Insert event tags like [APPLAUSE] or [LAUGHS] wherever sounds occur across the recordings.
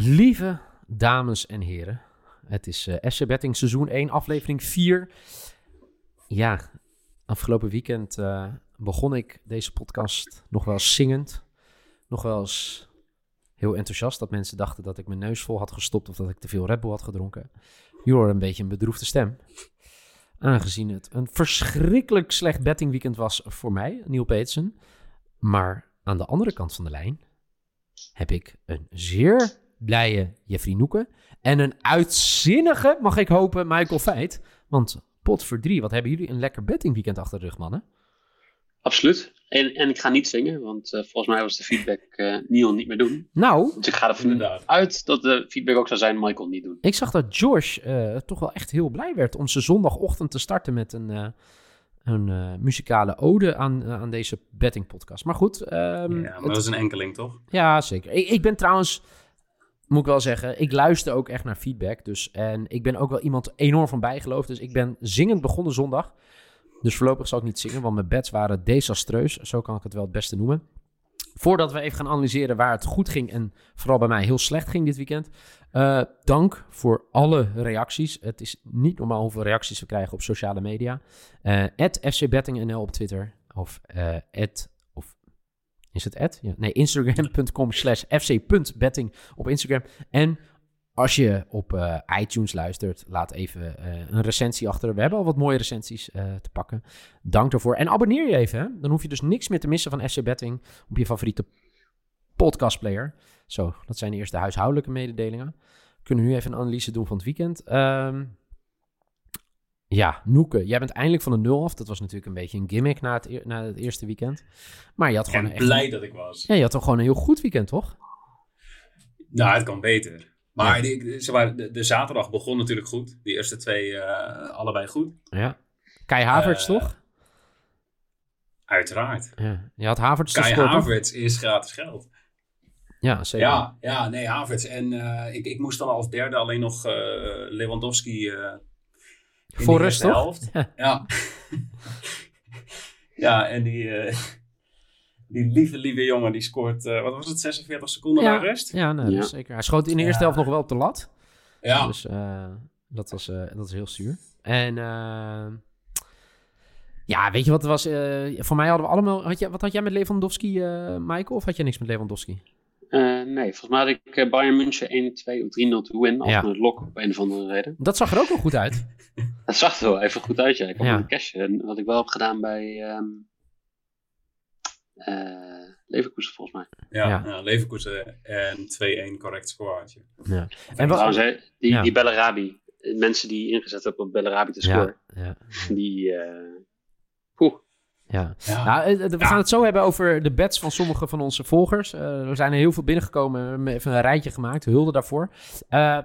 Lieve dames en heren, het is eh SC Betting seizoen 1, aflevering 4. Ja, afgelopen weekend eh, begon ik deze podcast nog wel zingend. Nog wel eens heel enthousiast dat mensen dachten dat ik mijn neus vol had gestopt of dat ik te veel Red Bull had gedronken. Je hoort een beetje een bedroefde stem. Aangezien het een verschrikkelijk slecht bettingweekend was voor mij, Neil Petersen. Maar aan de andere kant van de lijn heb ik een zeer blije Jeffrey Noeken. En een uitzinnige, mag ik hopen, Michael Feit. Want pot voor drie, wat hebben jullie een lekker bettingweekend achter de rug, mannen? Absoluut. En, en ik ga niet zingen, want eh, volgens mij was de feedback eh Neil niet meer doen. Nou, Dus ik ga ervan Inderdaad. uit dat de feedback ook zou zijn Michael niet doen. ik zag dat George eh, toch wel echt heel blij werd om zijn zondagochtend te starten met een, eh, een eh, muzikale ode aan, aan deze bettingpodcast. Maar goed, ehm, Ja, maar dat is een enkeling, toch? Ja, zeker. Ik, ik ben trouwens, moet ik wel zeggen, ik luister ook echt naar feedback. Dus, en ik ben ook wel iemand enorm van bijgeloof. Dus ik ben zingend begonnen zondag. Dus voorlopig zal ik niet zingen, want mijn bets waren desastreus. Zo kan ik het wel het beste noemen. Voordat we even gaan analyseren waar het goed ging en vooral bij mij heel slecht ging dit weekend. eh, dank voor alle reacties. Het is niet normaal hoeveel reacties we krijgen op sociale media. Eh @fcbettingnl op Twitter of of is het ad? Nee, instagram.com slash fc.betting op Instagram. En als je op eh, iTunes luistert, laat even eh, een recensie achter. We hebben al wat mooie recensies eh, te pakken. Dank daarvoor. En abonneer je even. Hè? Dan hoef je dus niks meer te missen van FC Betting op je favoriete podcastplayer. Zo, dat zijn de eerste huishoudelijke mededelingen. Kunnen we nu even een analyse doen van het weekend. Ehm, ja, Noeke, jij bent eindelijk van de nul af. Dat was natuurlijk een beetje een gimmick na het, na het eerste weekend. Maar je had gewoon En echt... blij dat ik was. Ja, je had toch gewoon een heel goed weekend, toch? Nou, het kan beter. Maar die, zeg maar, de, de zaterdag begon natuurlijk goed. Die eerste twee eh, allebei goed. Ja. Kai Havertz, Eh, toch? Uiteraard. Ja. Je had Havertz Kai scoren, toch? Havertz is gratis geld. Ja, zeker. Ja, ja, nee, Havertz. En eh, ik, ik moest dan als derde alleen nog eh, Lewandowski eh in Voor rust, eerste toch? helft. Ja. [LAUGHS] ja, en die, eh, die lieve, lieve jongen die scoort, eh, wat was het, 46 seconden Ja. na rust? Ja, nee, zeker. Hij schoot in de eerste Ja. helft nog wel op de lat. Ja. Dus eh, dat, was, eh, dat is heel zuur. En eh, ja, weet je wat er was? eh, voor mij hadden we allemaal... Had je, wat had jij met Lewandowski, eh Michael? Of had jij niks met Lewandowski? Eh, nee, volgens mij had ik eh, Bayern München 1-2 of 3-0 te win. Als Ja. een lok op een of andere reden. Dat zag er ook wel goed uit. [LAUGHS] Het zag er wel even goed uit, ja. Ik had Ja. een cashje. En wat ik wel heb gedaan bij ehm eh, Leverkusen, volgens mij. Ja, Ja. ja. Leverkusen en 2-1 correct score had je. Ja. En wat, Trouwens, die, Ja. die Bellarabi. Mensen die ingezet hebben op Bellarabi te scoren. ja, Die... eh Oeh, ja. Ja. Nou, eh, eh, we gaan het zo hebben over de bets van sommige van onze volgers. Eh, er zijn er heel veel binnengekomen. We hebben even een rijtje gemaakt. Hulde daarvoor. Eh,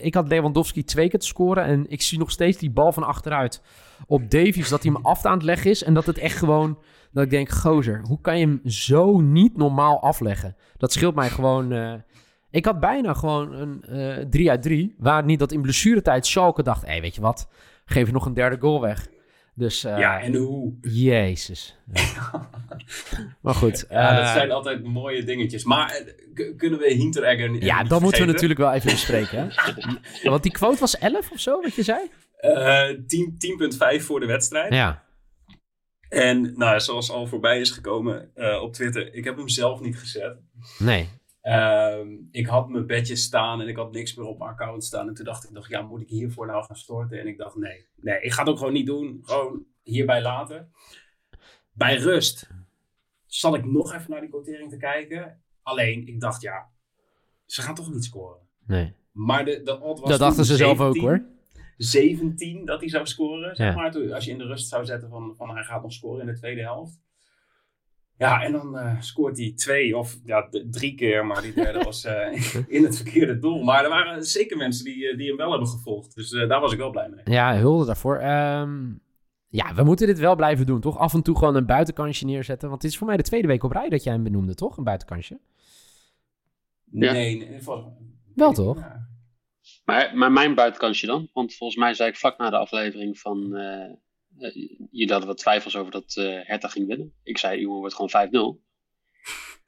ik had Lewandowski twee keer te scoren. En ik zie nog steeds die bal van achteruit op Davies. Dat hij hem af aan het leggen is. En dat het echt gewoon... Dat ik denk, gozer, hoe kan je hem zo niet normaal afleggen? Dat scheelt mij gewoon... eh, ik had bijna gewoon een eh 3 uit 3. Waar niet dat in blessuretijd Schalke dacht... Hé, weet je wat? Geef je nog een derde goal weg. Dus eh, ja, en hoe? Jezus. Ja. [LAUGHS] maar goed. Ja, dat eh, zijn altijd mooie dingetjes. Maar eh, kunnen we Hinteregger niet ja, dat moeten we natuurlijk wel even bespreken. Hè? [LAUGHS] Want die quote was 11 of zo, wat je zei? Eh, 10 10.5 voor de wedstrijd. Ja. En nou, zoals al voorbij is gekomen eh, op Twitter, ik heb hem zelf niet gezet. Nee. Ehm, ik had mijn bedjes staan en ik had niks meer op mijn account staan. En toen dacht ik, dacht, ja, moet ik hiervoor nou gaan storten? En ik dacht, nee, nee, ik ga het ook gewoon niet doen. Gewoon hierbij laten. Bij rust zat ik nog even naar die quotering te kijken. Alleen, ik dacht, ja, ze gaan toch niet scoren. Nee. Maar de, de odd was Dat dachten ze zelf ook 17, hoor. 17 dat hij zou scoren, zeg Ja. maar. Toen- Als je in de rust zou zetten van, van hij gaat nog scoren in de tweede helft. Ja, en dan eh, scoort hij twee of ja, drie keer, maar die derde was eh, [LAUGHS] in het verkeerde doel. Maar er waren zeker mensen die, eh, die hem wel hebben gevolgd. Dus eh, daar was ik wel blij mee. Ja, hulde daarvoor. Ehm, ja, we moeten dit wel blijven doen, toch? Af en toe gewoon een buitenkansje neerzetten. Want dit is voor mij de tweede week op rij dat jij hem benoemde, toch? Een buitenkansje. Ja. Nee, nee volgens- Wel toch? Ja. Maar, maar mijn buitenkansje dan? Want volgens mij zei ik vlak na de aflevering van... eh jullie hadden wat twijfels over dat eh Hertha ging winnen. Ik zei, jongen, wordt gewoon 5-0.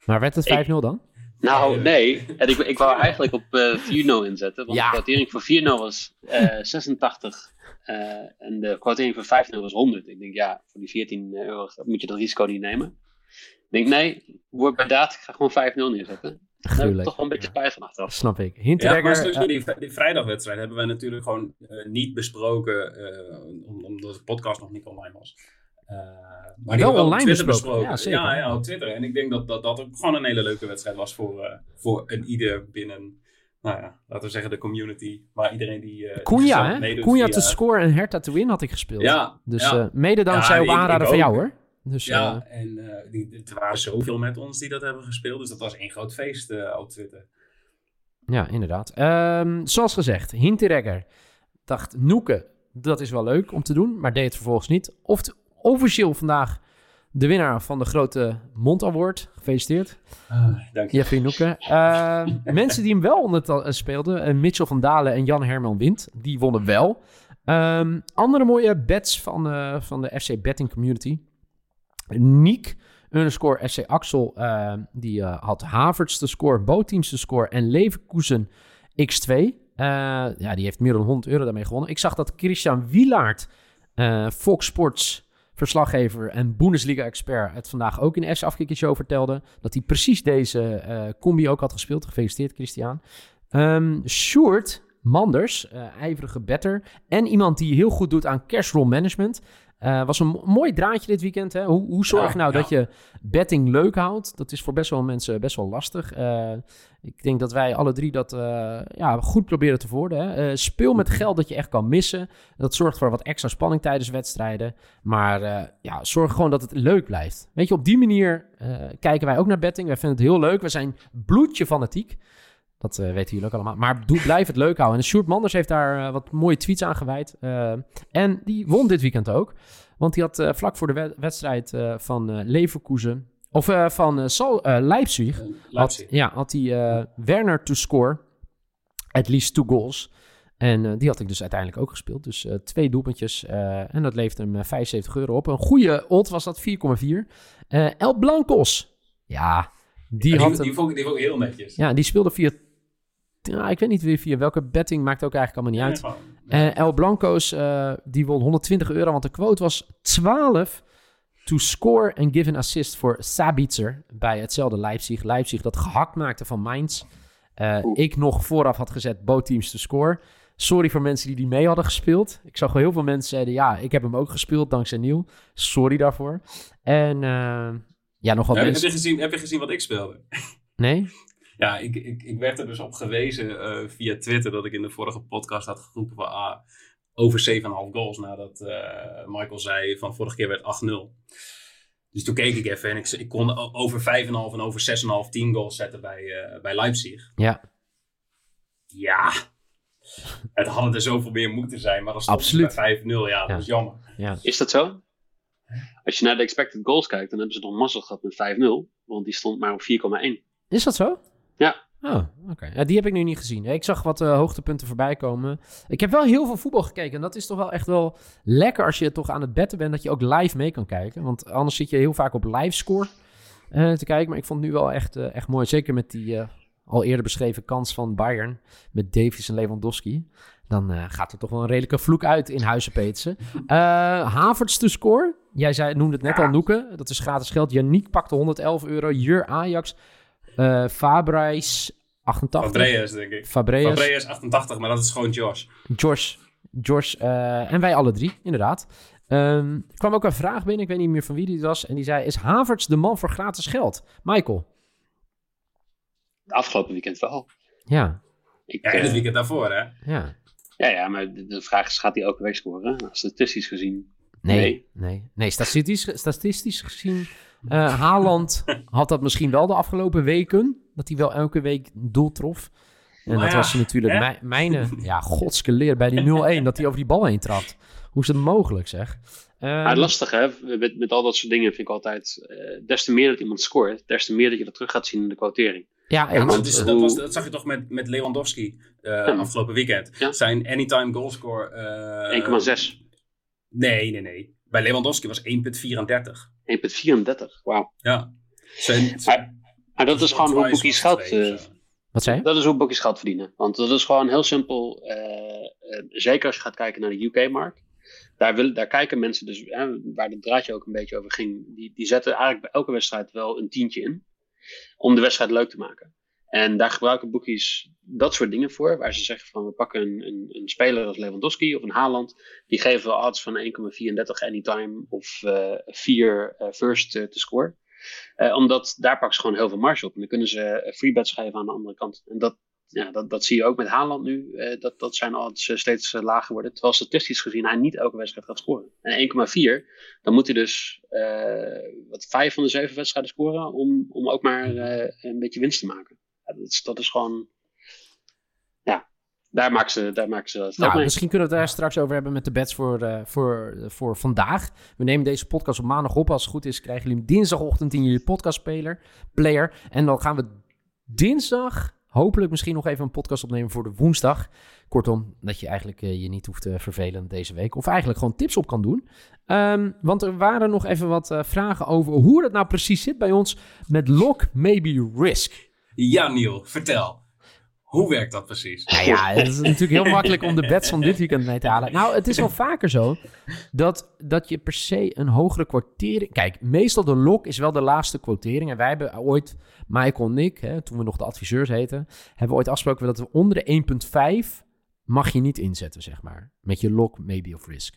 Maar werd het 5-0 dan? Nou, Nee. En ik, ik wou eigenlijk op eh 4-0 inzetten. Want Ja. de kwartering voor 4-0 was eh [LAUGHS] 86. eh, en de kwartering voor 5-0 was 100. Ik denk, ja, voor die 14 euro moet je dat risico niet nemen. Ik denk, nee, word bij daad. Ik ga gewoon 5-0 neerzetten. Daar heb ik Gruwelijk. toch wel een beetje spijt van achteraf. Snap ik. Ja, Hinteregger... maar sowieso eh, die, die vrijdagwedstrijd hebben wij natuurlijk gewoon eh, niet besproken, eh, om- omdat de podcast nog niet online was. Eh, maar die Wel online Twitter besproken, ja, zeker. Ja, ja, op Twitter. En ik denk dat dat, dat ook gewoon een hele leuke wedstrijd was voor, eh, voor een ieder binnen, nou ja, laten we zeggen de community. Maar iedereen die... eh Cunha, gezellig hè? Cunha via- te score en Hertha te win had ik gespeeld. Ja, Dus ja. eh, mede dankzij Ja, op aanraden van jou, hoor. Dus Ja, eh, en eh, die, er waren zoveel met ons die dat hebben gespeeld. Dus dat was één groot feest eh, op Twitter. ja, inderdaad. Ehm, zoals gezegd, Hinteregger dacht Noeke, dat is wel leuk om te doen, maar deed het vervolgens niet. Of officieel vandaag de winnaar van de grote Mond Award. Gefeliciteerd. dank je. Jeffrey Noeke. Ehm, [LAUGHS] mensen die hem wel onder speelden, eh, Mitchell van Dalen en Jan Herman Wind, die wonnen wel. Ehm, andere mooie bets van, van de FC Betting Community. Niek underscore FC Axel, eh, die eh, had Havertz te score, Boteams te score en Leverkusen X2. Eh, ja, die heeft meer dan 100 euro daarmee gewonnen. Ik zag dat Christian Wielaert, Fox Sports verslaggever en Bundesliga-expert, het vandaag ook in de Afkikker Show vertelde. Dat hij precies deze combi ook had gespeeld. Gefeliciteerd, Christian. Ehm Sjoerd Manders, ijverige better. En iemand die heel goed doet aan cashroll management. Eh, was een mo- mooi draadje dit weekend. Hè? Hoe, hoe zorg je nou ja. dat je betting leuk houdt? Dat is voor best wel mensen best wel lastig. Eh, ik denk dat wij alle drie dat eh, ja, goed proberen te worden. Eh, speel met geld dat je echt kan missen. Dat zorgt voor wat extra spanning tijdens wedstrijden. Maar ja, zorg gewoon dat het leuk blijft. Weet je, op die manier kijken wij ook naar betting. Wij vinden het heel leuk. We zijn bloedje fanatiek. Dat eh, weten jullie ook allemaal. Maar doe, blijf het leuk houden. En Sjoerd Manders heeft daar eh, wat mooie tweets aan gewijd. Eh, en die won dit weekend ook. Want die had vlak voor de wed- wedstrijd van Leverkusen... Of van Sal, Leipzig... Had, ja, had hij Werner to score. At least two goals. En die had ik dus uiteindelijk ook gespeeld. Dus twee doelpuntjes. en dat levert hem eh, 75 euro op. Een goede odd was dat, 4,4. Eh El Blancos. Ja, die Ja, had die, hem- die, vond die vond ik heel netjes. ja, die speelde via... Ja, ik weet niet weer via welke betting, maakt ook eigenlijk allemaal niet uit. Eh, El Blancos, eh, die won 120 euro, want de quote was 12 to score and give an assist voor Sabitzer bij hetzelfde Leipzig. Leipzig dat gehakt maakte van Mainz. Eh, Oeh. ik nog vooraf had gezet both teams to score. Sorry voor mensen die die mee hadden gespeeld. Ik zag wel heel veel mensen zeiden, ja, ik heb hem ook gespeeld dankzij Niel. Sorry daarvoor. En eh, ja, nog wat heb, je gezien, heb je gezien wat ik speelde? Nee? Ja, ik, ik, ik werd er dus op gewezen eh, via Twitter dat ik in de vorige podcast had geroepen van ah, over 7,5 goals nadat eh, Michael zei van vorige keer werd 8-0. Dus toen keek ik even en ik, ik kon over 5,5 en over 6,5 10 goals zetten bij, eh, bij Leipzig. Ja, Ja, het hadden er zoveel meer moeten zijn, maar dan stond bij 5-0. Ja, dat Ja. is jammer. ja. Is dat zo? Als je naar de expected goals kijkt, dan hebben ze nog mazzel gehad met 5-0. Want die stond maar op 4,1. Is dat zo? Ja. Oh, oké. Die heb ik nu niet gezien. Ik zag wat eh, hoogtepunten voorbij komen. Ik heb wel heel veel voetbal gekeken. En dat is toch wel echt wel lekker als je toch aan het betten bent... dat je ook live mee kan kijken. Want anders zit je heel vaak op livescore eh te kijken. Maar ik vond het nu wel echt, eh, echt mooi. Zeker met die al eerder beschreven kans van Bayern... met Davies en Lewandowski. Dan gaat er toch wel een redelijke vloek uit in Huizen Peetsen. Havertz te score. Jij zei, noemde het net al, Noeke. Dat is gratis geld. Yannick pakte 111 euro. Jur Ajax... Eh Fabreis 88. Andreas, denk ik. Fabreas. Andreas 88, maar dat is gewoon Josh. Josh. Josh eh, en wij alle drie, inderdaad. Ehm, er kwam ook een vraag binnen, ik weet niet meer van wie die was. En die zei, is Havertz de man voor gratis geld? Michael. Het afgelopen weekend wel. Ja, Ik, Ja, en het eh, weekend daarvoor, hè? ja. ja, ja, maar de, de vraag is, gaat hij elke week scoren? Nou, Statistisch gezien Nee, Nee. nee, nee. Statistisch, statistisch gezien, eh Haaland [LAUGHS] had dat misschien wel de afgelopen weken. Dat hij wel elke week een doel trof. En Maar dat ja, was natuurlijk hè? mijn, mijne, ja, [LAUGHS] godske leer bij die 0-1, dat hij over die bal heen trapt. Hoe is het mogelijk, zeg? Ehm, Maar lastig hè, met, met al dat soort dingen vind ik altijd, eh, des te meer dat iemand scoort, des te meer dat je dat terug gaat zien in de quotering. ja, Ja, Dat, is, dat, was, dat zag je toch met, met Lewandowski eh, afgelopen weekend. Ja. Zijn anytime goalscore... eh 1,6. Nee, nee, nee. Bij Lewandowski was 1,34. 1,34. Wauw. Ja. Zijn, zijn, Maar dat is gewoon hoe was geld, eh. Wat zei je? dat is hoe boekies geld verdienen. Want dat is gewoon heel simpel, eh, eh, zeker als je gaat kijken naar de UK-markt. Daar, wil, daar kijken mensen dus, hè, waar het draadje ook een beetje over ging, die, die zetten eigenlijk bij elke wedstrijd wel een tientje in. Om de wedstrijd leuk te maken. En daar gebruiken boekies dat soort dingen voor. Waar ze zeggen van we pakken een, een, een speler als Lewandowski of een Haaland. Die geven we odds van 1,34 anytime of eh 4 eh, first eh, te score. Eh, omdat daar pakken ze gewoon heel veel marge op. En dan kunnen ze free bets geven aan de andere kant. En dat, ja, dat, dat zie je ook met Haaland nu. dat, dat zijn odds steeds lager worden. Terwijl statistisch gezien hij niet elke wedstrijd gaat scoren. En 1,4, dan moet hij dus wat vijf van de zeven wedstrijden scoren. Om, om ook maar een beetje winst te maken. Dat, is, dat is gewoon. Ja, daar maken ze, daar maken ze Nou, mee. misschien kunnen we het daar straks over hebben met de bets voor, eh, voor, voor vandaag. We nemen deze podcast op maandag op. Als het goed is, krijgen jullie hem dinsdagochtend in jullie podcastspeler, player. En dan gaan we dinsdag hopelijk misschien nog even een podcast opnemen voor de woensdag. Kortom, dat je eigenlijk eh, je niet hoeft te vervelen deze week. Of eigenlijk gewoon tips op kan doen. Ehm, want er waren nog even wat eh, vragen over hoe het nou precies zit bij ons met lock, maybe risk. Ja, Niel, vertel. Hoe werkt dat precies? Nou ja, het is natuurlijk heel makkelijk om de bets van dit weekend mee te halen. Nou, het is wel vaker zo dat, dat je per se een hogere kwartering... Kijk, meestal de lock is wel de laagste quotering. En wij hebben ooit, Michael en ik, hè, toen we nog de adviseurs heten... hebben we ooit afgesproken dat we onder de 1.5 mag je niet inzetten, zeg maar. Met je lock, maybe of risk.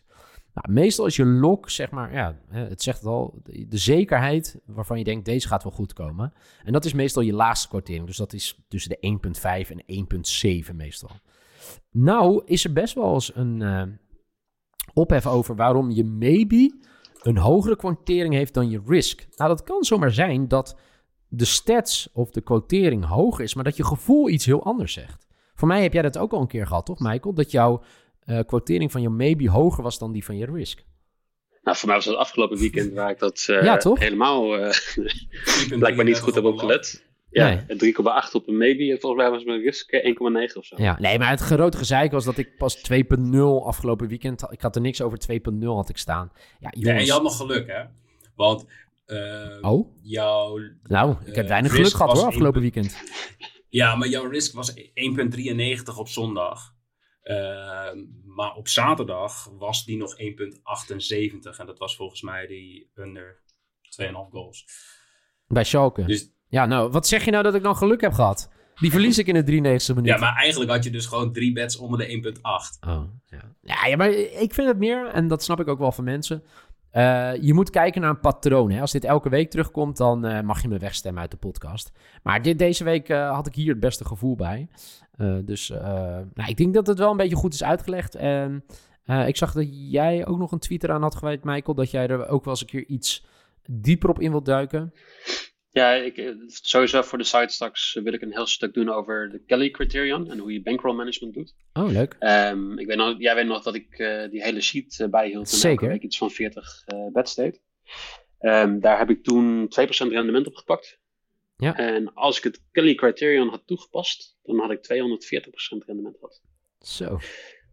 Nou, meestal is je lock, zeg maar, ja, het zegt het al, de zekerheid waarvan je denkt, deze gaat wel goed komen. En dat is meestal je laagste quotering. Dus dat is tussen de 1,5 en 1,7 meestal. Nou is er best wel eens een eh, ophef over waarom je maybe een hogere quotering heeft dan je risk. Nou, dat kan zomaar zijn dat de stats of de quotering hoger is, maar dat je gevoel iets heel anders zegt. Voor mij heb jij dat ook al een keer gehad, toch, Michael? Dat jouw eh quotering van je maybe hoger was dan die van je risk. Nou, voor mij was het afgelopen weekend waar ik dat eh, Ja, toch? helemaal eh, blijkbaar niet goed heb opgelet. Ja, Nee. en 3,8 op een maybe. En volgens mij was mijn risk eh, 1,9 of zo. Ja, nee, maar het grote gezeik was dat ik pas 2.0 afgelopen weekend... had- Ik had er niks over 2.0 had ik staan. Ja, jongens. en je had nog geluk, hè? Want eh, Oh, jouw... nou, ik heb weinig risk geluk gehad was hoor, afgelopen weekend. Ja, maar jouw risk was 1,93 op zondag. Eh, maar op zaterdag was die nog 1,78. En dat was volgens mij die under 2,5 goals. Bij Schalke. Dus Ja, nou, wat zeg je nou dat ik dan geluk heb gehad? Die verlies ik in de 93e minuut. ja, maar eigenlijk had je dus gewoon drie bets onder de 1,8. Oh, ja. Ja, ja, maar ik vind het meer, en dat snap ik ook wel van mensen... eh, je moet kijken naar een patroon. Hè? Als dit elke week terugkomt, dan eh, mag je me wegstemmen uit de podcast. Maar dit, deze week eh, had ik hier het beste gevoel bij. Dus nou, ik denk dat het wel een beetje goed is uitgelegd. En ik zag dat jij ook nog een tweet eraan had gewijd, Michael... dat jij er ook wel eens een keer iets dieper op in wilt duiken. Ja, ik, eh, sowieso voor de site straks wil ik een heel stuk doen over de Kelly Criterion en hoe je bankroll management doet. Oh, leuk. Ehm, ik weet nog, jij weet nog dat ik eh, die hele sheet eh, bijhield en Zeker. elke week iets van 40 eh bets deed. Daar heb ik toen 2% rendement op gepakt. Ja. En als ik het Kelly Criterion had toegepast, dan had ik 240% rendement gehad. Zo.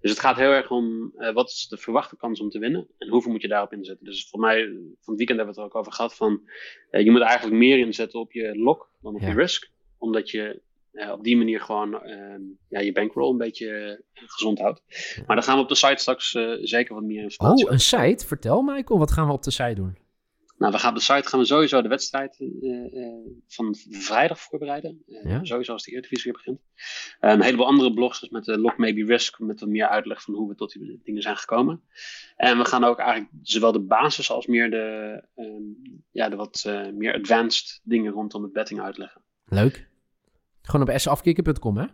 Dus het gaat heel erg om eh, wat is de verwachte kans om te winnen en hoeveel moet je daarop inzetten. Dus voor mij, van het weekend hebben we het er ook over gehad van eh, je moet eigenlijk meer inzetten op je lock dan op Ja. je risk. Omdat je eh, op die manier gewoon ehm, ja, je bankroll een beetje eh, gezond houdt. Maar daar gaan we op de site straks eh, zeker wat meer informatie Oh, een site? Vertel, Michael. Wat gaan we op de site doen? Nou, we gaan op de site gaan we sowieso de wedstrijd eh, eh, van vrijdag voorbereiden. Eh, Ja. Sowieso als de Eredivisie weer begint. Een heleboel andere blogs, dus met de Lock Maybe Risk, met wat meer uitleg van hoe we tot die dingen zijn gekomen. En we gaan ook eigenlijk zowel de basis als meer de, ehm, ja, de wat meer advanced dingen rondom het betting uitleggen. Leuk. Gewoon op safkikken.com, hè?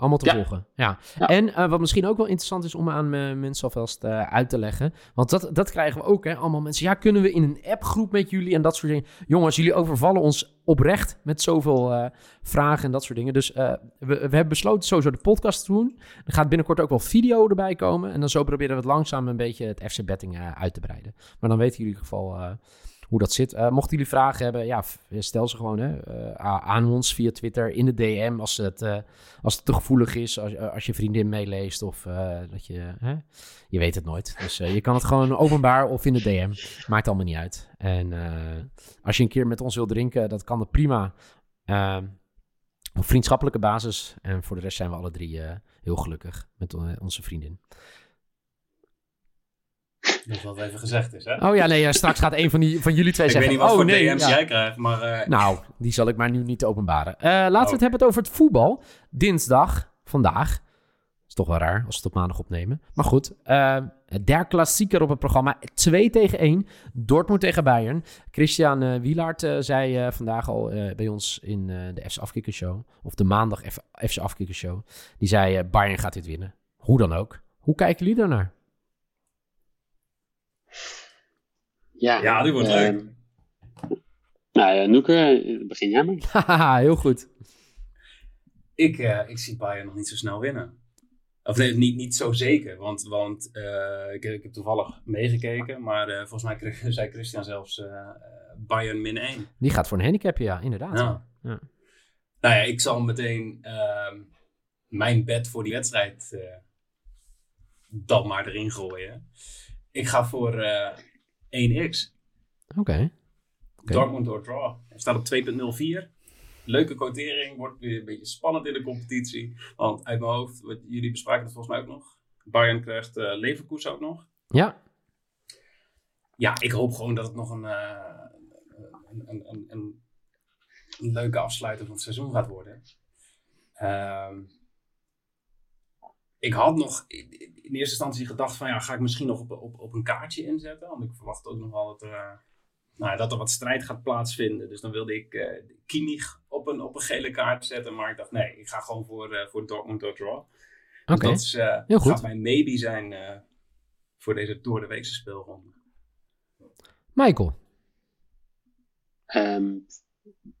Allemaal te Ja. volgen. Ja. Ja. En eh, wat misschien ook wel interessant is om aan eh, mensen alvast eh, uit te leggen. Want dat, dat krijgen we ook, hè. Allemaal mensen. Ja, kunnen we in een appgroep met jullie en dat soort dingen. Jongens, jullie overvallen ons oprecht met zoveel vragen en dat soort dingen. Dus we, we hebben besloten sowieso de podcast te doen. Er gaat binnenkort ook wel video erbij komen. En dan zo proberen we het langzaam een beetje het FC Betting uit te breiden. Maar dan weten jullie in ieder geval hoe dat zit. Eh, mochten jullie vragen hebben, ja, stel ze gewoon hè, eh, aan ons via Twitter in de DM als het, eh, als het te gevoelig is. Als, als je vriendin meeleest of dat je... Je weet het nooit. Dus je kan het gewoon openbaar of in de DM. Maakt allemaal niet uit. En als je een keer met ons wilt drinken, dat kan dat prima. eh, op vriendschappelijke basis. En voor de rest zijn we alle drie heel gelukkig met onze vriendin. Dat wat even gezegd is, hè? Oh ja, nee, eh, straks gaat een van, die, van jullie twee ik weet zeggen... niet wat oh, voor nee, DM's ja. jij krijgt, maar... eh, Nou, die zal ik maar nu niet openbaren. Eh, laten we Oh. het hebben over het voetbal. Dinsdag, vandaag. is toch wel raar als we het op maandag opnemen. Maar goed, eh der klassieker op het programma. 2 tegen 1. Dortmund tegen Bayern. Christian Wielaert eh, zei vandaag al bij ons in de FC Afkikker Show. Of de maandag FC Afkikker Show. Die zei Bayern gaat dit winnen. Hoe dan ook. Hoe kijken jullie daarnaar? Ja, Ja, die wordt leuk. Nou ja, Noeke, begin jij maar. [LAUGHS] Haha, heel goed. Ik, eh, ik zie Bayern nog niet zo snel winnen. Of nee, niet, niet zo zeker. Want, want eh, ik, ik heb toevallig meegekeken. Maar eh, volgens mij kreeg- [LAUGHS] zei Christian zelfs Bayern min 1. Die gaat voor een handicap, ja, inderdaad. Ja. Ja. Nou ja, ik zal meteen ehm, mijn bed voor die wedstrijd eh, dan maar erin gooien. Ik ga voor eh 1x. Oké. Dortmund door draw. Hij staat op 2.04. Leuke quotering. Wordt weer een beetje spannend in de competitie. Want uit mijn hoofd, wat jullie bespraken het volgens mij ook nog. Bayern krijgt eh Leverkusen ook nog. Ja, Ja, ik hoop gewoon dat het nog een, eh, een, een, een, leuke afsluiter van het seizoen gaat worden. Ehm, ik had nog in eerste instantie gedacht van ja, ga ik misschien nog op, op, op een kaartje inzetten. Want ik verwacht ook nog wel dat er, eh, nou, ja, dat er wat strijd gaat plaatsvinden. Dus dan wilde ik eh Kimmich op een, op een gele kaart zetten. Maar ik dacht nee, ik ga gewoon voor, eh, voor Dortmund door draw. Dus oké. dat is, eh, Heel goed. gaat mijn maybe zijn eh, voor deze door de weekse speelronde. Michael. Ehm,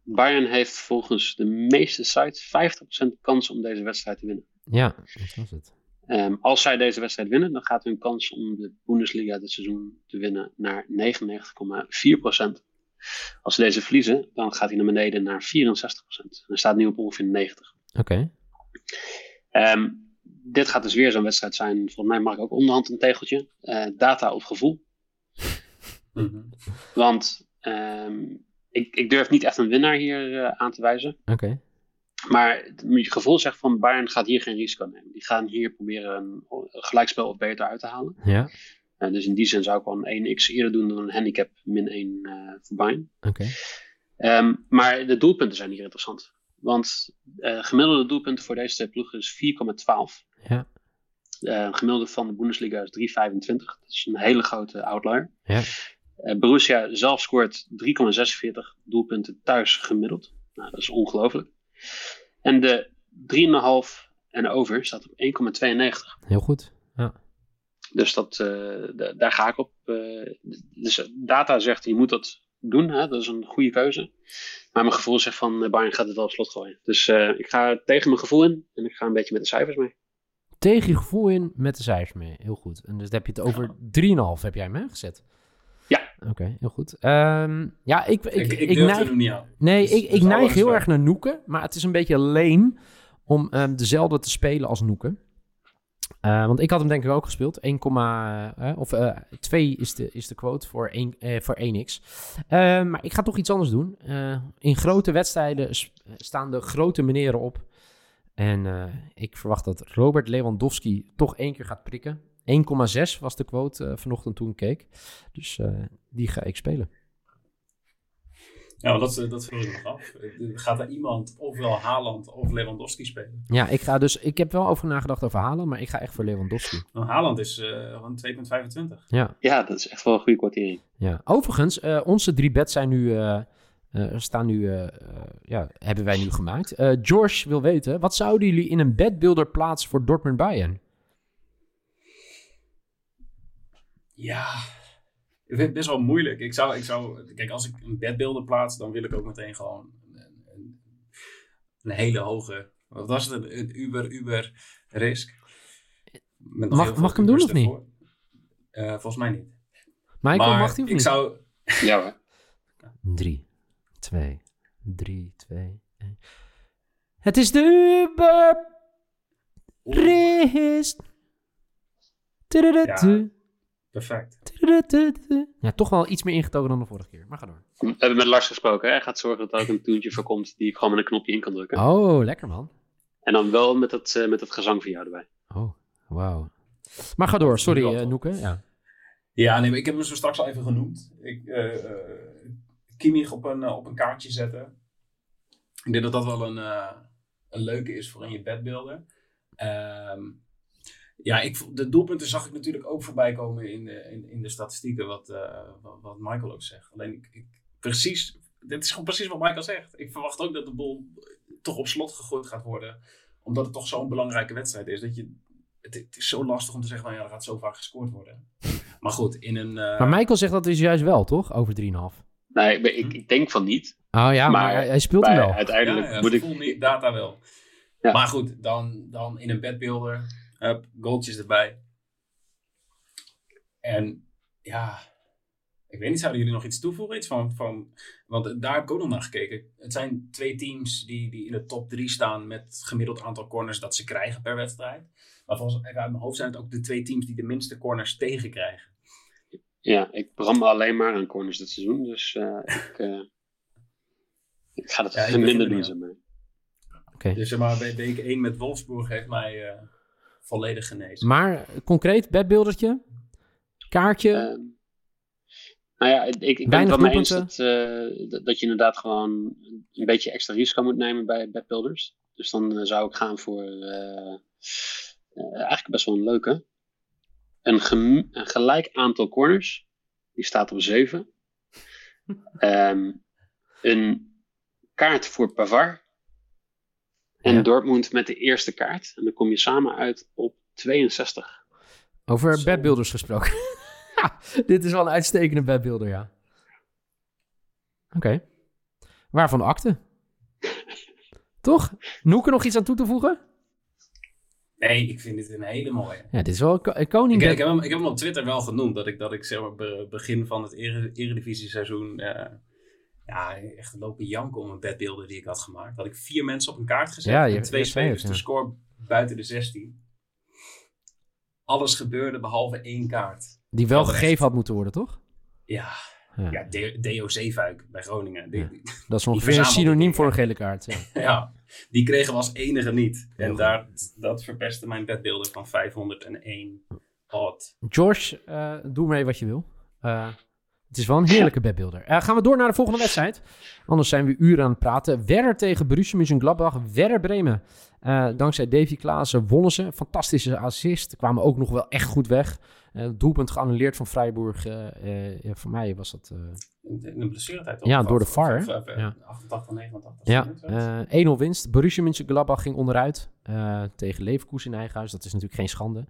Bayern heeft volgens de meeste sites 50% kans om deze wedstrijd te winnen. Ja, dat was het. Ehm, als zij deze wedstrijd winnen, dan gaat hun kans om de Bundesliga dit seizoen te winnen naar 99,4%. Als ze deze verliezen, dan gaat hij naar beneden naar 64%. Hij staat nu op ongeveer 90%. Oké. Ehm, dit gaat dus weer zo'n wedstrijd zijn. Volgens mij mag ik ook onderhand een tegeltje. Eh, data op gevoel. Want ehm, ik, ik durf niet echt een winnaar hier eh, aan te wijzen. Oké. Maar je gevoel zegt van Bayern gaat hier geen risico nemen. Die gaan hier proberen een, gelijkspel of beter uit te halen. Ja, Eh, dus in die zin zou ik wel een 1x eerder doen dan een handicap min 1 eh voor Bayern. oké. Ehm, maar de doelpunten zijn hier interessant. Want eh, gemiddelde doelpunten voor deze twee ploegen is 4,12. Ja. Gemiddelde van de Bundesliga is 3,25. Dat is een hele grote outlier. Ja. Borussia zelf scoort 3,46 doelpunten thuis gemiddeld. Nou, dat is ongelooflijk. En de 3,5 en over staat op 1,92. Heel goed. Dus dat, eh, da- daar ga ik op. eh, dus data zegt, je moet dat doen. Hè? Dat is een goede keuze. Maar mijn gevoel zegt van, eh, Bayern gaat het wel op slot gooien. Dus ik ga tegen mijn gevoel in. En ik ga een beetje met de cijfers mee. Tegen je gevoel in met de cijfers mee. Heel goed. En dus heb je het over 3,5 heb jij hem hè, gezet? Oké, heel goed. Ehm, ja, ik, ik, Ik, neig- niet aan. Nee, Dus- ik, dus neig heel respect. erg naar Noeken. Maar het is een beetje leem om ehm, dezelfde te spelen als Noeken. Eh, want ik had hem denk ik ook gespeeld. 1, eh, of eh 2 is de, is de quote voor, 1, eh, voor 1x. Eh, maar ik ga toch iets anders doen. Eh, in grote wedstrijden staan de grote meneren op. En eh, ik verwacht dat Robert Lewandowski toch één keer gaat prikken. 1,6 was de quote eh, vanochtend toen ik keek. Dus eh, die ga ik spelen. Ja, want dat, dat vroeg ik nog af. Gaat er iemand ofwel Haaland of Lewandowski spelen? Ja, ik ga dus. Ik heb wel over nagedacht over halen, maar ik ga echt voor Lewandowski. Nou, Haaland is eh gewoon 2,25. Ja, Ja, dat is echt wel een goede kwartering. ja. Overigens, eh, onze drie bets zijn nu eh, Eh, staan nu, eh, eh, ja, hebben wij nu gemaakt. Eh, George wil weten, wat zouden jullie in een bedbuilder plaatsen voor Dortmund Bayern? Ja, ik vind het best wel moeilijk. Ik zou, ik zou, kijk, als ik een bedbeelden plaats, dan wil ik ook meteen gewoon een, een, een hele hoge, wat was het, een, een uber, uber risk. Met Mag- mag ik hem doen of niet? Eh, volgens mij niet. Michael, maar mag die of ik niet? zou, Ja hoor. 3, 2, 3, 2, 1. Het is de Uber Risk. Perfect. Ja, toch wel iets meer ingetogen dan de vorige keer. Maar ga door. We hebben met Lars gesproken. hè. Hij gaat zorgen dat er ook een toontje voor komt die ik gewoon met een knopje in kan drukken. Oh, lekker man. En dan wel met het, eh, met het gezang van jou erbij. Oh, wauw. Maar ga door, sorry eh, toch? Noeke. Ja. Ja, nee, maar ik heb hem zo straks al even genoemd. Ik, eh eh, Kimmich op een, op een kaartje zetten. Ik denk dat dat wel een, eh, een leuke is voor in je bedbeelden. Ehm, ja, ik, de doelpunten zag ik natuurlijk ook voorbij komen in de, in, in de statistieken, wat, eh, wat, wat Michael ook zegt. Alleen, ik, ik, precies, dit is gewoon precies wat Michael zegt. Ik verwacht ook dat de bol toch op slot gegooid gaat worden, omdat het toch zo'n belangrijke wedstrijd is. Dat je, het, het is zo lastig om te zeggen, van, ja, er gaat zo vaak gescoord worden. Maar goed, in een... eh, Maar Michael zegt dat is juist wel, toch? Over 3,5. Nee, ik, ben- ik, denk van niet. Oh ja, maar, Maar hij, speelt hem wel. uiteindelijk ja, ja, moet ik... niet, data wel. Ja. Maar goed, dan, dan in een bedbeelder, hup, goaltjes erbij. En ja, ik weet niet, zouden jullie nog iets toevoegen? Iets van, van, want daar heb ik ook nog naar gekeken. Het zijn twee teams die, die in de top drie staan met gemiddeld aantal corners dat ze krijgen per wedstrijd. Maar volgens uit mijn hoofd zijn het ook de twee teams die de minste corners tegenkrijgen. Ja, ik bram me alleen maar aan corners dit seizoen. Dus eh, [LAUGHS] ik, eh, ik ga dat Ja, minder er doen. Oké. Dus zeg maar, we- week 1 met Wolfsburg heeft mij eh, volledig genezen. Maar eh, concreet, bedbeeldertje, kaartje. Ehm, nou ja, ik, ik ben het Weinig wel mee eens dat, eh, dat, dat je inderdaad gewoon een beetje extra risico moet nemen bij bedbuilders. Dus dan eh, zou ik gaan voor eh, eh, eigenlijk best wel een leuke. Een, gem- een gelijk aantal corners. Die staat op 7. [LAUGHS] Ehm, een kaart voor Pavar. En Ja. Dortmund met de eerste kaart. En dan kom je samen uit op 62. Over Zo. bedbeelders gesproken. [LAUGHS] Ja, Dit is wel een uitstekende bedbeelder, ja. Oké. Waarvan akte? [LAUGHS] Toch? Noeke nog iets aan toe te voegen? Nee, ik vind dit een hele mooie. Ja, dit is wel een ko- een koning. Ik, ik, heb hem, ik heb hem op Twitter wel genoemd dat ik, dat ik zeg maar, be- begin van het ere, eredivisie-seizoen eh, ja, echt lopen janken om een bedbeelden die ik had gemaakt. Had ik vier mensen op een kaart gezet Ja, je- en twee spelers, ja. de score buiten de 16. Alles gebeurde behalve één kaart. Die wel gegeven echt. had moeten worden, toch? Ja, Ja. ja D- DOC-fuik bij Groningen. Die, Ja. die, Dat is ongeveer een synoniem voor een gele kaart. Ja. [LAUGHS] ja, die kregen we als enige niet. Heel En goed. daar, dat verpestte mijn bedbeelden van 501 odd. George, eh, doe mee wat je wil. Eh, het is wel een heerlijke bedbeelder. Eh, gaan we door naar de volgende wedstrijd. Anders zijn we uren aan het praten. Werder tegen Borussia Mönchengladbach. Werder Bremen. Eh, dankzij Davy Klaassen wonnen ze. Fantastische assist. Kwamen ook nog wel echt goed weg. Eh, doelpunt geannuleerd van Freiburg. ja, voor mij was dat... In de, blessuretijd. Ja, door de VAR, Ja. 88, 89. Ja, zoiets. eh 1-0 winst. Borussia Mönchengladbach ging onderuit tegen Leverkusen in eigen huis. Dat is natuurlijk geen schande.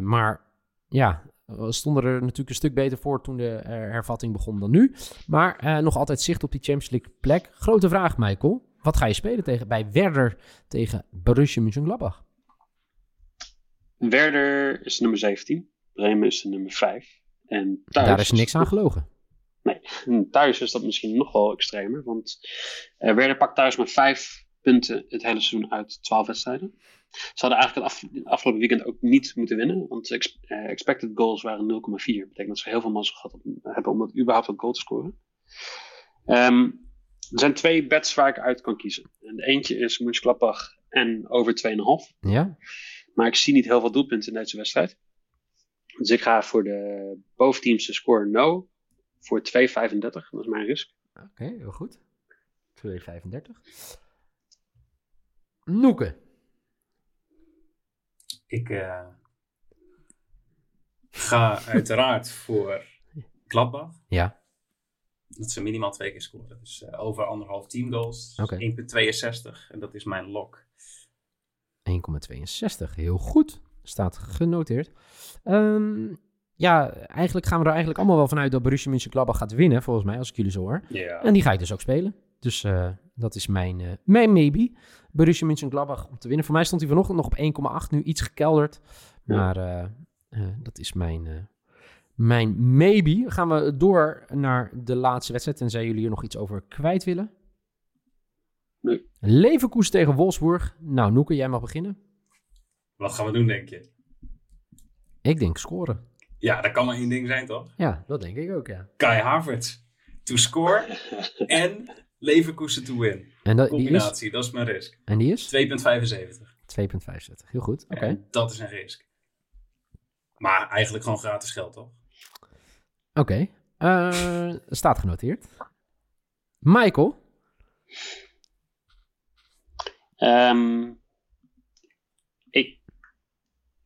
Maar ja, stonden er natuurlijk een stuk beter voor toen de eh, hervatting begon dan nu. Maar eh, nog altijd zicht op die Champions League plek. Grote vraag, Michael. Wat ga je spelen tegen, bij Werder tegen Borussia Mönchengladbach? Werder is nummer 17. Bremen is de nummer 5. En thuis Daar is niks aan gelogen. En thuis is dat misschien nog wel extremer. Want eh, Werder pakt thuis maar 5 punten het hele seizoen uit 12 wedstrijden. Ze hadden eigenlijk het, af- het afgelopen weekend ook niet moeten winnen. Want ex- eh, expected goals waren 0,4. Dat betekent dat ze heel veel mazzel gehad hebben om het überhaupt een goal te scoren. Ehm, er zijn twee bets waar ik uit kan kiezen. En de eentje is Mönchengladbach en over 2,5. Ja? Maar ik zie niet heel veel doelpunten in deze wedstrijd. Dus ik ga voor de boventeams te score no. Voor 2,35. Dat is mijn risk. Oké, heel goed. 2,35. Noeke. Ik eh, ga uiteraard voor Gladbach. Ja. dat ze minimaal twee keer scoren. Dus eh, over anderhalf teamgoals. Oké. 1,62. En dat is mijn lock. 1,62. Heel goed. Staat genoteerd. Ehm, ja, eigenlijk gaan we er eigenlijk allemaal wel vanuit dat Borussia Mönchengladbach gaat winnen, volgens mij, als ik jullie zo hoor. Ja. En die ga ik dus ook spelen. Dus eh, dat is mijn, mijn maybe. Borussia Mönchengladbach om te winnen. Voor mij stond hij vanochtend nog op 1,8. Nu iets gekelderd. Maar eh, eh, dat is mijn, eh, mijn maybe. Gaan we door naar de laatste wedstrijd. Tenzij jullie hier nog iets over kwijt willen. Nee. Leverkusen tegen Wolfsburg. Nou, Noeke, jij mag beginnen. Wat gaan we doen, denk je? Ik denk scoren. Ja, dat kan maar één ding zijn, toch? Ja, dat denk ik ook, ja. Kai Havertz to score en Leverkusen to win. En, dat, die is, Combinatie, dat is mijn risk. 2,75. en die is 2,75. Heel goed, oké. Dat is een risk. Maar eigenlijk gewoon gratis geld, toch? Oké. Eh, staat genoteerd. Michael. Ehm, ik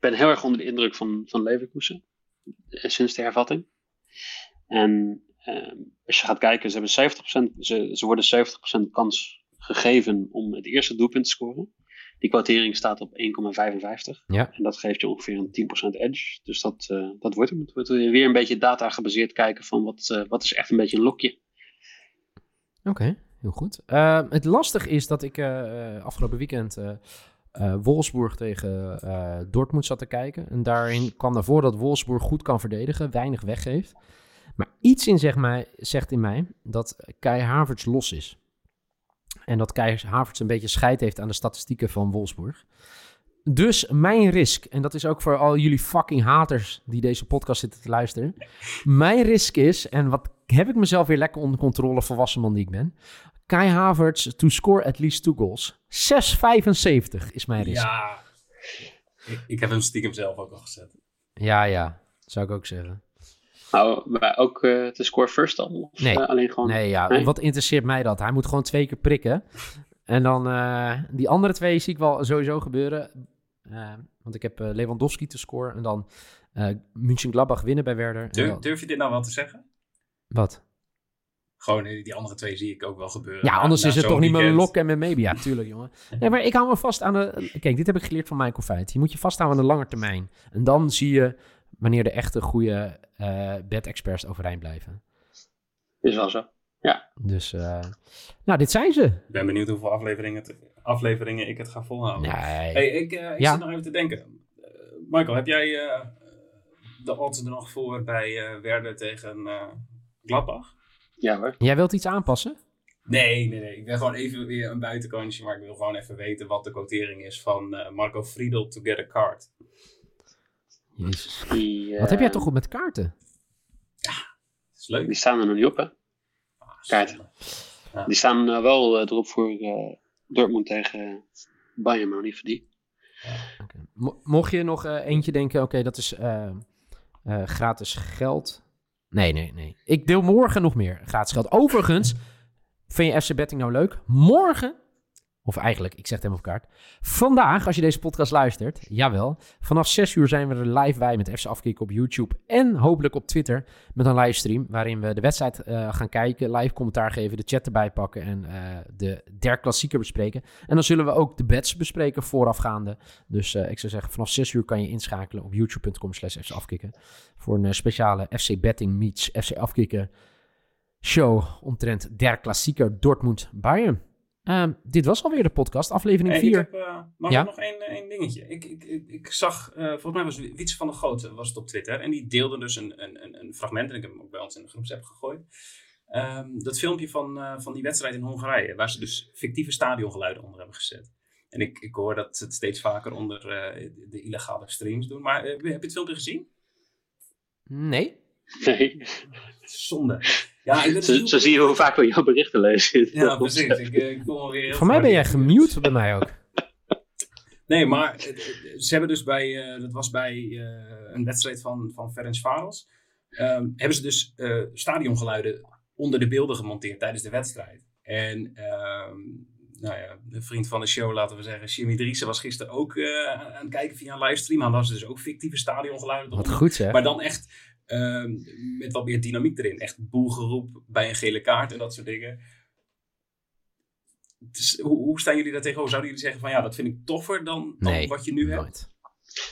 ben heel erg onder de indruk van, van Leverkusen. eh, Sinds de hervatting. En ehm, als je gaat kijken, ze, hebben 70%, ze, ze worden 70% kans gegeven om het eerste doelpunt te scoren. Die kwartering staat op 1,55. Ja. En dat geeft je ongeveer een 10% edge. Dus dat, eh, dat wordt hem. Het wordt weer een beetje data gebaseerd kijken van wat, eh, wat is echt een beetje een lokje. Oké, heel goed. Eh, het lastig is dat ik eh, afgelopen weekend Wolfsburg tegen Dortmund zat te kijken. En daarin kwam naar voren dat Wolfsburg goed kan verdedigen, weinig weggeeft. Maar iets in zeg mij, zegt in mij dat Kai Havertz los is. En dat Kai Havertz een beetje scheid heeft aan de statistieken van Wolfsburg. Dus mijn risk, en dat is ook voor al jullie fucking haters die deze podcast zitten te luisteren. Mijn risk is, en wat heb ik mezelf weer lekker onder controle, volwassen man die ik ben. Kai Havertz to score at least two goals. 6,75 is mijn risk. Ja. Ik, ik heb hem stiekem zelf ook al gezet. ja, ja, zou ik ook zeggen. Nou, maar ook eh te score first dan? Of Nee. eh, alleen gewoon... Nee, ja, Nee? wat interesseert mij dat? Hij moet gewoon twee keer prikken. En dan eh, die andere twee zie ik wel sowieso gebeuren. Want ik heb eh, Lewandowski te scoren en dan eh München-Gladbach winnen bij Werder. Durf, dan- durf je dit nou wel te zeggen? Wat? Gewoon, die andere twee zie ik ook wel gebeuren. Ja, anders na is het toch niet mijn lok en mijn maybe. Ja, tuurlijk, jongen. Nee, maar ik hou me vast aan de... Kijk, dit heb ik geleerd van Michael Feit. Je moet je vasthouden aan de lange termijn. En dan zie je wanneer de echte goede eh bed-experts overeind blijven. Is wel zo. Dus, eh, nou, dit zijn ze. Ik ben benieuwd hoeveel afleveringen, te- afleveringen ik het ga volhouden. Nee. Hey, ik, eh, ik Ja. zit nog even te denken. Michael, heb jij eh, de odds er nog voor bij eh Werder tegen eh Gladbach? Ja hoor. Jij wilt iets aanpassen? Nee, nee, nee. Ik ben gewoon even weer een buitenkansje, maar ik wil gewoon even weten wat de quotering is van eh, Marco Friedel to get a card. Jezus. Die, eh, Wat heb jij toch goed met kaarten? Dat is leuk. Die staan er nog niet op, hè? Ah, kaarten. zonde. Die staan eh, wel eh, erop voor eh, Dortmund tegen Bayern, maar niet voor die. Mo- mocht je nog eh, eentje denken, oké, dat is eh, eh, gratis geld. Nee, nee, nee. Ik deel morgen nog meer gratis geld. Overigens, vind je FC Betting nou leuk? Morgen, of eigenlijk, ik zeg het helemaal op kaart. Vandaag, als je deze podcast luistert, jawel. Vanaf 6 uur zijn we er live bij met FC Afkikken op YouTube. En hopelijk op Twitter met een livestream. Waarin we de wedstrijd eh, gaan kijken, live commentaar geven, de chat erbij pakken en eh, de der klassieker bespreken. En dan zullen we ook de bets bespreken voorafgaande. Dus eh, ik zou zeggen, vanaf 6 uur kan je inschakelen op youtube.com slash FC. Voor een speciale FC Betting meets FC Afkikken show omtrent der klassieker Dortmund-Bayern. Ehm, dit was alweer de podcast, aflevering Hey, ik 4. heb eh, mag Ja? ik nog één, één dingetje. Ik, ik, ik, ik zag, eh, volgens mij was Wietse van der Gooten was het op Twitter. En die deelde dus een, een, een, een fragment. En ik heb hem ook bij ons in de groepsapp gegooid. Ehm, dat filmpje van, eh, van die wedstrijd in Hongarije. Waar ze dus fictieve stadiongeluiden onder hebben gezet. En ik, ik hoor dat ze het steeds vaker onder eh, de illegale streams doen. Maar eh, heb je het filmpje gezien? Nee? Nee. Zonde. Ja, ik ben Zo, zo zie je hoe vaak we jouw berichten lezen. Ja, [LAUGHS] precies. Ik, eh, ik weer heel Voor mij ben jij gemute, bij mij ook. [LAUGHS] Nee, maar eh, eh, ze hebben dus bij, eh, dat was bij eh, een wedstrijd van, van Ferenc Varos, ehm, hebben ze dus eh, stadiongeluiden onder de beelden gemonteerd tijdens de wedstrijd. En ehm, nou ja, een vriend van de show, laten we zeggen, Jimmy Driessen, was gisteren ook eh, aan het kijken via een livestream. Hij was dus ook fictieve stadiongeluiden Wat goed zeg. Maar dan echt Ehm, met wat meer dynamiek erin. Echt boelgeroep bij een gele kaart en dat soort dingen. Dus, hoe, hoe staan jullie daar tegenover? Zouden jullie zeggen van ja, dat vind ik toffer dan, dan Nee, wat je nu hebt?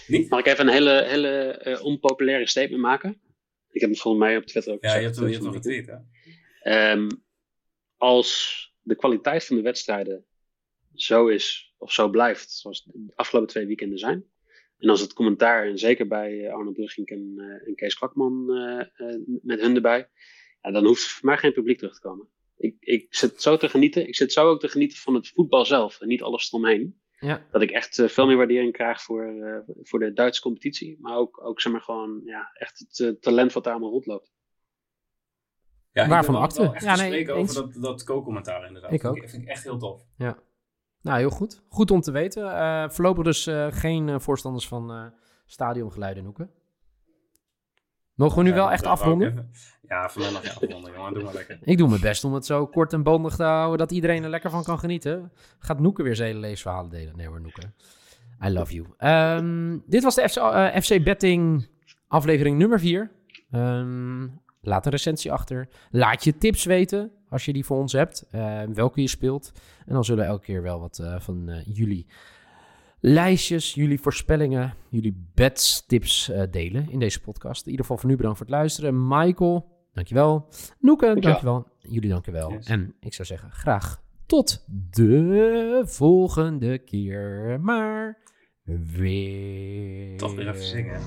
Niet? Mag ik even een hele, hele eh, onpopulaire statement maken? Ik heb het volgens mij op Twitter ook Ja, je gezegd. hebt, hem- je hebt dus nog getweet, hè? Ehm, als de kwaliteit van de wedstrijden zo is, of zo blijft, zoals de afgelopen twee weekenden zijn. En als het commentaar, en zeker bij eh, Arno Brugink en, eh, en Kees Kwakman eh, eh, met hun erbij, ja, dan hoeft voor mij geen publiek terug te komen. Ik, ik zit zo te genieten. Ik zit zo ook te genieten van het voetbal zelf en niet alles eromheen. Ja. Dat ik echt veel meer waardering krijg voor, eh, voor de Duitse competitie. Maar ook, ook zeg maar gewoon, ja, echt het talent wat daar allemaal rondloopt. Ja, ik Waarvan wel echt Ja, nee, spreken eens. over dat, dat co-commentaar inderdaad. Ik vind ook. Ik, vind ik echt heel tof. Nou, heel goed. Goed om te weten. Eh, voorlopig dus eh, geen eh, voorstanders van stadiongeluiden Noeken. Mogen we nu Ja, wel echt afronden? Ja, voor mij mag je afronden, jongen. Doe maar lekker. Ik doe mijn best om het zo kort en bondig te houden dat iedereen er lekker van kan genieten. Gaat Noeken weer zijn hele leesverhalen delen? Nee hoor, Noeken. I love you. Ehm, dit was de FC, FC Betting aflevering nummer 4. laat een recensie achter. Laat je tips weten als je die voor ons hebt, welke je speelt. En dan zullen elke keer wel wat van jullie lijstjes, jullie voorspellingen, jullie bedstips delen in deze podcast. In ieder geval voor nu bedankt voor het luisteren. Michael, dankjewel. Noeke, dankjewel. Jullie dankjewel. En ik zou zeggen, graag tot de volgende keer. Maar weer... Toch weer even zingen.